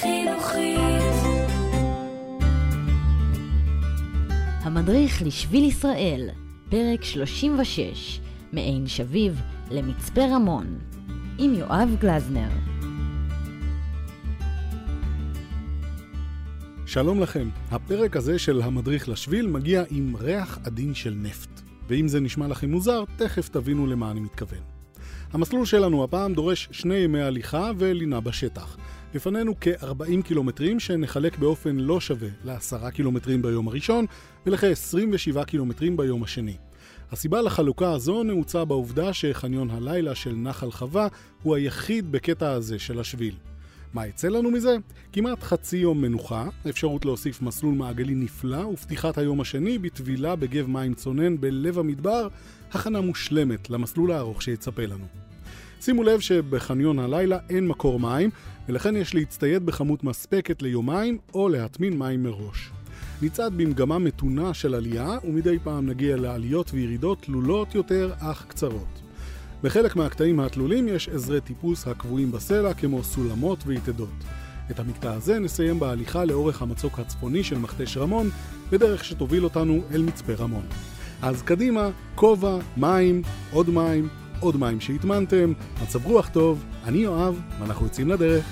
חינוכית. המדריך לשביל ישראל, פרק 36, מעין שביב למצפה רמון, עם יואב גלזנר. שלום לכם, הפרק הזה של המדריך לשביל מגיע עם ריח עדין של נפט. ואם זה נשמע לכם מוזר, תכף תבינו למה אני מתכוון. המסלול שלנו הפעם דורש שני ימי הליכה ולינה בשטח. לפנינו כ-40 קילומטרים שנחלק באופן לא שווה ל-10 קילומטרים ביום הראשון ולכ-27 קילומטרים ביום השני. הסיבה לחלוקה הזו נעוצה בעובדה שחניון הלילה של נחל חווה הוא היחיד בקטע הזה של השביל. מה יצא לנו מזה? כמעט חצי יום מנוחה, אפשרות להוסיף מסלול מעגלי נפלא ופתיחת היום השני בטבילה בגב מים צונן בלב המדבר, הכנה מושלמת למסלול הארוך שיצפה לנו. שימו לב שבחניון הלילה אין מקור מים, ולכן יש להצטייד בכמות מספקת ליומיים או להטמין מים מראש. נצעד במגמה מתונה של עלייה, ומדי פעם נגיע לעליות וירידות תלולות יותר אך קצרות. בחלק מהקטעים התלולים יש עזרי טיפוס הקבועים בסלע כמו סולמות ויתדות. את המקטע הזה נסיים בהליכה לאורך המצוק הצפוני של מכתש רמון, בדרך שתוביל אותנו אל מצפה רמון. אז קדימה, כובע, מים, עוד מים, עוד מים שהטמנתם, מצב רוח טוב, אני יואב, ואנחנו יוצאים לדרך.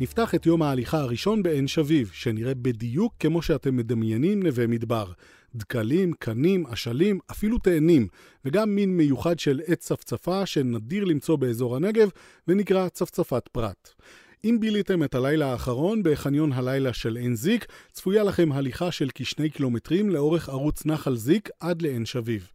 נפתח את יום ההליכה הראשון בעין שביב, שנראה בדיוק כמו שאתם מדמיינים נווה מדבר. דקלים, קנים, אשלים, אפילו תאנים, וגם מין מיוחד של עץ צפצפה שנדיר למצוא באזור הנגב, ונקרא צפצפת פרת. אם ביליתם את הלילה האחרון בחניון הלילה של עין זיק, צפויה לכם הליכה של כשני קילומטרים לאורך ערוץ נחל זיק עד לעין שביב.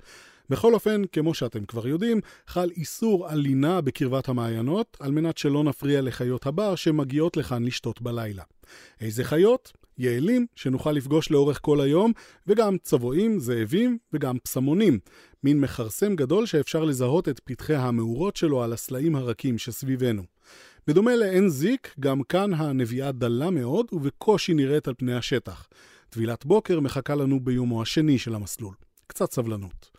בכל אופן, כמו שאתם כבר יודעים, חל איסור על לינה בקרבת המעיינות, על מנת שלא נפריע לחיות הבר שמגיעות לכאן לשתות בלילה. איזה חיות? יעלים, שנוכל לפגוש לאורך כל היום, וגם צבועים, זאבים וגם פסמונים, מין מכרסם גדול שאפשר לזהות את פתחי המאורות שלו על הסלעים הרכים שסביבנו. בדומה לעין זיק, גם כאן הנביאה דלה מאוד ובקושי נראית על פני השטח. טבילת בוקר מחכה לנו ביומו השני של המסלול. קצת סבלנות.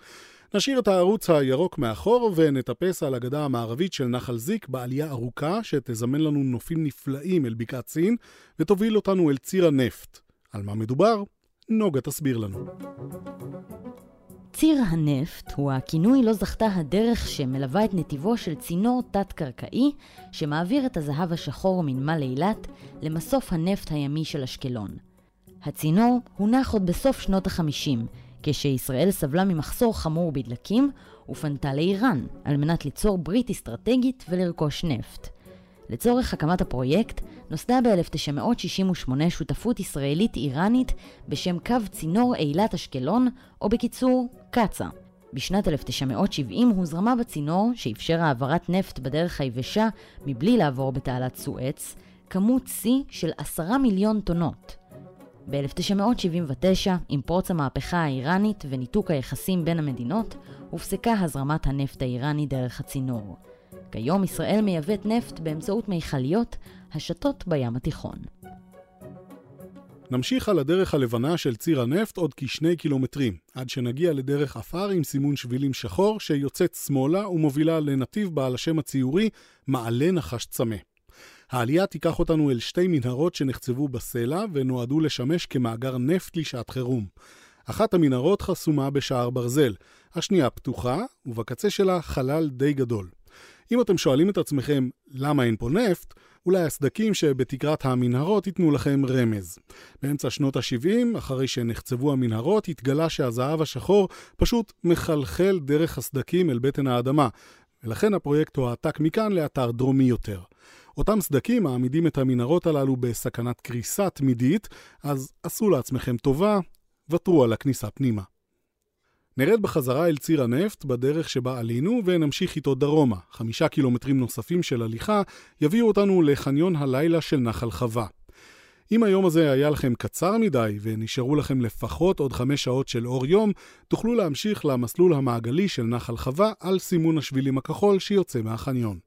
נשאיר את הערוץ הירוק מאחור ונטפס על הגדה המערבית של נחל זיק בעלייה ארוכה שתזמן לנו נופים נפלאים אל בקעת סין ותוביל אותנו אל ציר הנפט. על מה מדובר? נוגה תסביר לנו. ציר הנפט הוא הכינוי לו זכתה הדרך שמלווה את נתיבו של צינור תת-קרקעי שמעביר את הזהב השחור מנמל אילת למסוף הנפט הימי של אשקלון. הצינור הונח עוד בסוף שנות החמישים, כשישראל סבלה ממחסור חמור בדלקים, ופנתה לאיראן על מנת ליצור ברית אסטרטגית ולרכוש נפט. לצורך הקמת הפרויקט נוסדה ב-1968 שותפות ישראלית-איראנית בשם קו צינור אילת אשקלון, או בקיצור, קצ"א. בשנת 1970 הוזרמה בצינור, שאפשר העברת נפט בדרך היבשה מבלי לעבור בתעלת סואץ, כמות שיא של עשרה מיליון טונות. ב-1979, עם פרוץ המהפכה האיראנית וניתוק היחסים בין המדינות, הופסקה הזרמת הנפט האיראני דרך הצינור. כיום ישראל מייבאת נפט באמצעות מיכליות השטות בים התיכון. נמשיך על הדרך הלבנה של ציר הנפט עוד כשני קילומטרים, עד שנגיע לדרך עפר עם סימון שבילים שחור שיוצאת שמאלה ומובילה לנתיב בעל השם הציורי מעלה נחש צמא. העלייה תיקח אותנו אל שתי מנהרות שנחצבו בסלע ונועדו לשמש כמאגר נפט לשעת חירום. אחת המנהרות חסומה בשער ברזל, השנייה פתוחה, ובקצה שלה חלל די גדול. אם אתם שואלים את עצמכם למה אין פה נפט, אולי הסדקים שבתקרת המנהרות ייתנו לכם רמז. באמצע שנות ה-70, אחרי שנחצבו המנהרות, התגלה שהזהב השחור פשוט מחלחל דרך הסדקים אל בטן האדמה, ולכן הפרויקט הועתק מכאן לאתר דרומי יותר. אותם סדקים מעמידים את המנהרות הללו בסכנת קריסה תמידית, אז עשו לעצמכם טובה, ותרו על הכניסה פנימה. נרד בחזרה אל ציר הנפט בדרך שבה עלינו ונמשיך איתו דרומה. חמישה קילומטרים נוספים של הליכה יביאו אותנו לחניון הלילה של נחל חווה. אם היום הזה היה לכם קצר מדי ונשארו לכם לפחות עוד חמש שעות של אור יום, תוכלו להמשיך למסלול המעגלי של נחל חווה על סימון השבילים הכחול שיוצא מהחניון.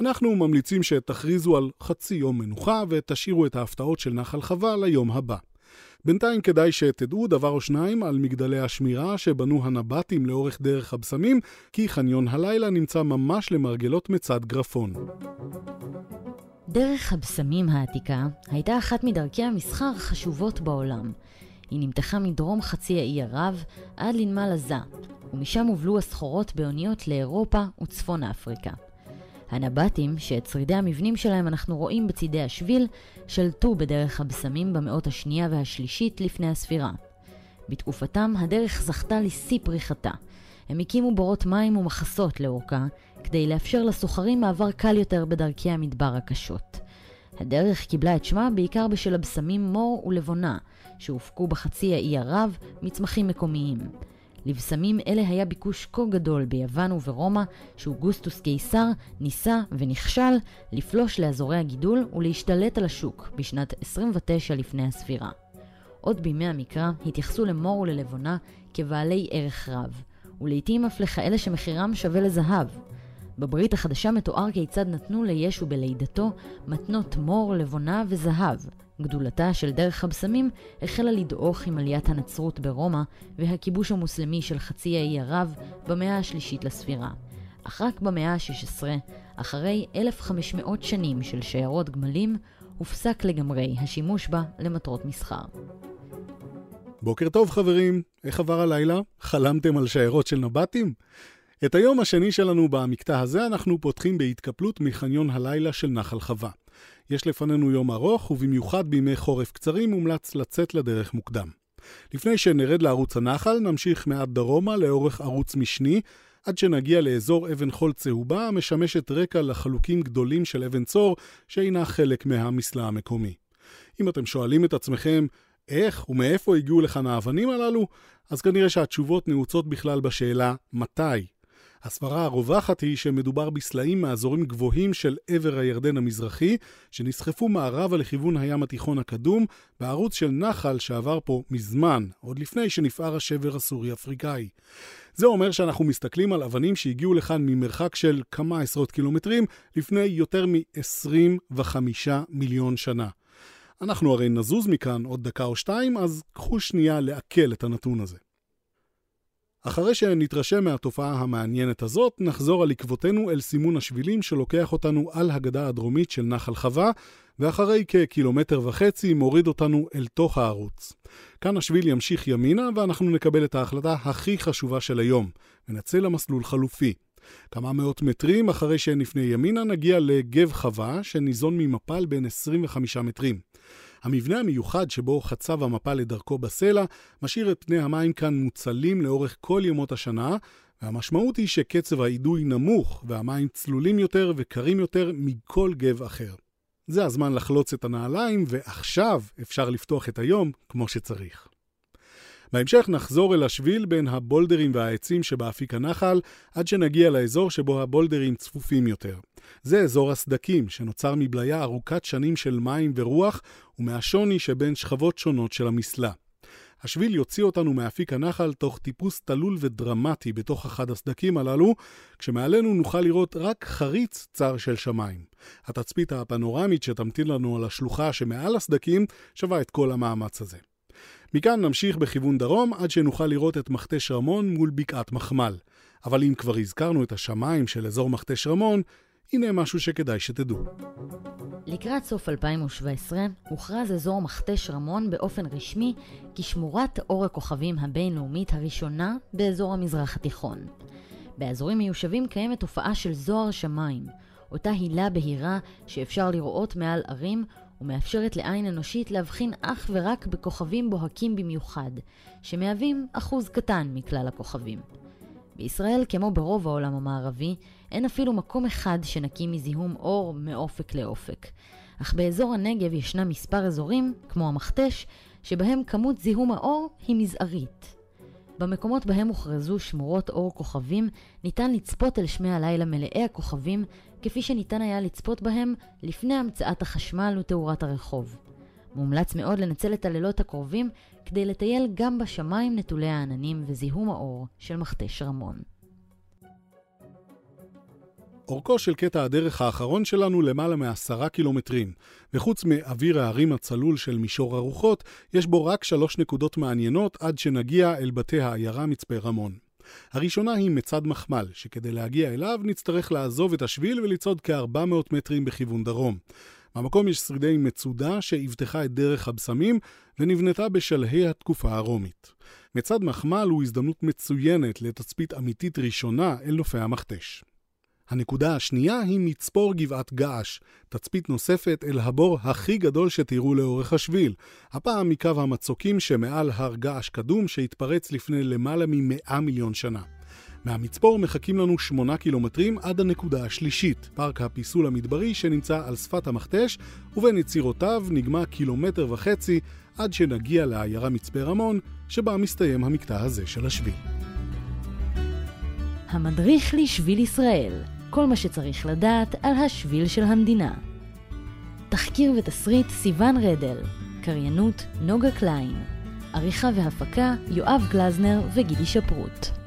אנחנו ממליצים שתכריזו על חצי יום מנוחה ותשאירו את ההפתעות של נחל חווה ליום הבא. בינתיים כדאי שתדעו דבר או שניים על מגדלי השמירה שבנו הנבטים לאורך דרך הבשמים, כי חניון הלילה נמצא ממש למרגלות מצד גרפון. דרך הבשמים העתיקה הייתה אחת מדרכי המסחר החשובות בעולם. היא נמתחה מדרום חצי האי ערב עד לנמל עזה, ומשם הובלו הסחורות באוניות לאירופה וצפון אפריקה. הנבטים, שאת שרידי המבנים שלהם אנחנו רואים בצידי השביל, שלטו בדרך הבשמים במאות השנייה והשלישית לפני הספירה. בתקופתם הדרך זכתה לשיא פריחתה. הם הקימו בורות מים ומחסות לאורכה, כדי לאפשר לסוחרים מעבר קל יותר בדרכי המדבר הקשות. הדרך קיבלה את שמה בעיקר בשל הבשמים מור ולבונה, שהופקו בחצי האי ערב מצמחים מקומיים. לבשמים אלה היה ביקוש כה גדול ביוון וברומא, שאוגוסטוס קיסר ניסה ונכשל לפלוש לאזורי הגידול ולהשתלט על השוק בשנת 29 לפני הספירה. עוד בימי המקרא התייחסו למור וללבונה כבעלי ערך רב, ולעיתים אף לכאלה שמחירם שווה לזהב. בברית החדשה מתואר כיצד נתנו לישו בלידתו מתנות מור, לבונה וזהב, גדולתה של דרך הבשמים החלה לדעוך עם עליית הנצרות ברומא והכיבוש המוסלמי של חצי האי ערב במאה השלישית לספירה. אך רק במאה ה-16, אחרי 1,500 שנים של שיירות גמלים, הופסק לגמרי השימוש בה למטרות מסחר. בוקר טוב חברים, איך עבר הלילה? חלמתם על שיירות של נבטים? את היום השני שלנו במקטע הזה אנחנו פותחים בהתקפלות מחניון הלילה של נחל חווה. יש לפנינו יום ארוך, ובמיוחד בימי חורף קצרים מומלץ לצאת לדרך מוקדם. לפני שנרד לערוץ הנחל, נמשיך מעט דרומה לאורך ערוץ משני, עד שנגיע לאזור אבן חול צהובה, המשמשת רקע לחלוקים גדולים של אבן צור, שאינה חלק מהמסלע המקומי. אם אתם שואלים את עצמכם איך ומאיפה הגיעו לכאן האבנים הללו, אז כנראה שהתשובות נעוצות בכלל בשאלה מתי. הסברה הרווחת היא שמדובר בסלעים מאזורים גבוהים של עבר הירדן המזרחי, שנסחפו מערבה לכיוון הים התיכון הקדום, בערוץ של נחל שעבר פה מזמן, עוד לפני שנפער השבר הסורי-אפריקאי. זה אומר שאנחנו מסתכלים על אבנים שהגיעו לכאן ממרחק של כמה עשרות קילומטרים לפני יותר מ-25 מיליון שנה. אנחנו הרי נזוז מכאן עוד דקה או שתיים, אז קחו שנייה לעכל את הנתון הזה. אחרי שנתרשם מהתופעה המעניינת הזאת, נחזור על עקבותינו אל סימון השבילים שלוקח אותנו על הגדה הדרומית של נחל חווה, ואחרי כקילומטר וחצי מוריד אותנו אל תוך הערוץ. כאן השביל ימשיך ימינה ואנחנו נקבל את ההחלטה הכי חשובה של היום, ונצא למסלול חלופי. כמה מאות מטרים אחרי שנפנה ימינה נגיע לגב חווה, שניזון ממפל בין 25 מטרים. המבנה המיוחד שבו חצב המפה לדרכו בסלע, משאיר את פני המים כאן מוצלים לאורך כל ימות השנה, והמשמעות היא שקצב האידוי נמוך, והמים צלולים יותר וקרים יותר מכל גב אחר. זה הזמן לחלוץ את הנעליים, ועכשיו אפשר לפתוח את היום כמו שצריך. בהמשך נחזור אל השביל בין הבולדרים והעצים שבאפיק הנחל, עד שנגיע לאזור שבו הבולדרים צפופים יותר. זה אזור הסדקים, שנוצר מבליה ארוכת שנים של מים ורוח, ומהשוני שבין שכבות שונות של המסלע. השביל יוציא אותנו מאפיק הנחל תוך טיפוס תלול ודרמטי בתוך אחד הסדקים הללו, כשמעלינו נוכל לראות רק חריץ צר של שמיים. התצפית הפנורמית שתמתין לנו על השלוחה שמעל הסדקים שווה את כל המאמץ הזה. מכאן נמשיך בכיוון דרום עד שנוכל לראות את מכתש רמון מול בקעת מחמל. אבל אם כבר הזכרנו את השמיים של אזור מכתש רמון, הנה משהו שכדאי שתדעו. לקראת סוף 2017 הוכרז אזור מכתש רמון באופן רשמי כשמורת אור הכוכבים הבינלאומית הראשונה באזור המזרח התיכון. באזורים מיושבים קיימת תופעה של זוהר שמיים, אותה הילה בהירה שאפשר לראות מעל ערים ומאפשרת לעין אנושית להבחין אך ורק בכוכבים בוהקים במיוחד, שמהווים אחוז קטן מכלל הכוכבים. בישראל, כמו ברוב העולם המערבי, אין אפילו מקום אחד שנקי מזיהום אור מאופק לאופק. אך באזור הנגב ישנם מספר אזורים, כמו המכתש, שבהם כמות זיהום האור היא מזערית. במקומות בהם הוכרזו שמורות אור כוכבים, ניתן לצפות אל שמי הלילה מלאי הכוכבים, כפי שניתן היה לצפות בהם לפני המצאת החשמל ותאורת הרחוב. מומלץ מאוד לנצל את הלילות הקרובים כדי לטייל גם בשמיים נטולי העננים וזיהום האור של מכתש רמון. אורכו של קטע הדרך האחרון שלנו למעלה מעשרה קילומטרים, וחוץ מאוויר ההרים הצלול של מישור הרוחות, יש בו רק שלוש נקודות מעניינות עד שנגיע אל בתי העיירה מצפה רמון. הראשונה היא מצד מחמל, שכדי להגיע אליו נצטרך לעזוב את השביל ולצעוד כ-400 מטרים בכיוון דרום. במקום יש שרידי מצודה שאבטחה את דרך הבשמים ונבנתה בשלהי התקופה הרומית. מצד מחמל הוא הזדמנות מצוינת לתצפית אמיתית ראשונה אל נופי המכתש. הנקודה השנייה היא מצפור גבעת געש, תצפית נוספת אל הבור הכי גדול שתראו לאורך השביל, הפעם מקו המצוקים שמעל הר געש קדום שהתפרץ לפני למעלה מ-100 מיליון שנה. מהמצפור מחכים לנו 8 קילומטרים עד הנקודה השלישית, פארק הפיסול המדברי שנמצא על שפת המכתש, ובין יצירותיו נגמע קילומטר וחצי עד שנגיע לעיירה מצפה רמון, שבה מסתיים המקטע הזה של השביל. המדריך לשביל ישראל, כל מה שצריך לדעת על השביל של המדינה. תחקיר ותסריט סיון רדל, קריינות נוגה קליין, עריכה והפקה יואב גלזנר וגידי שפרוט.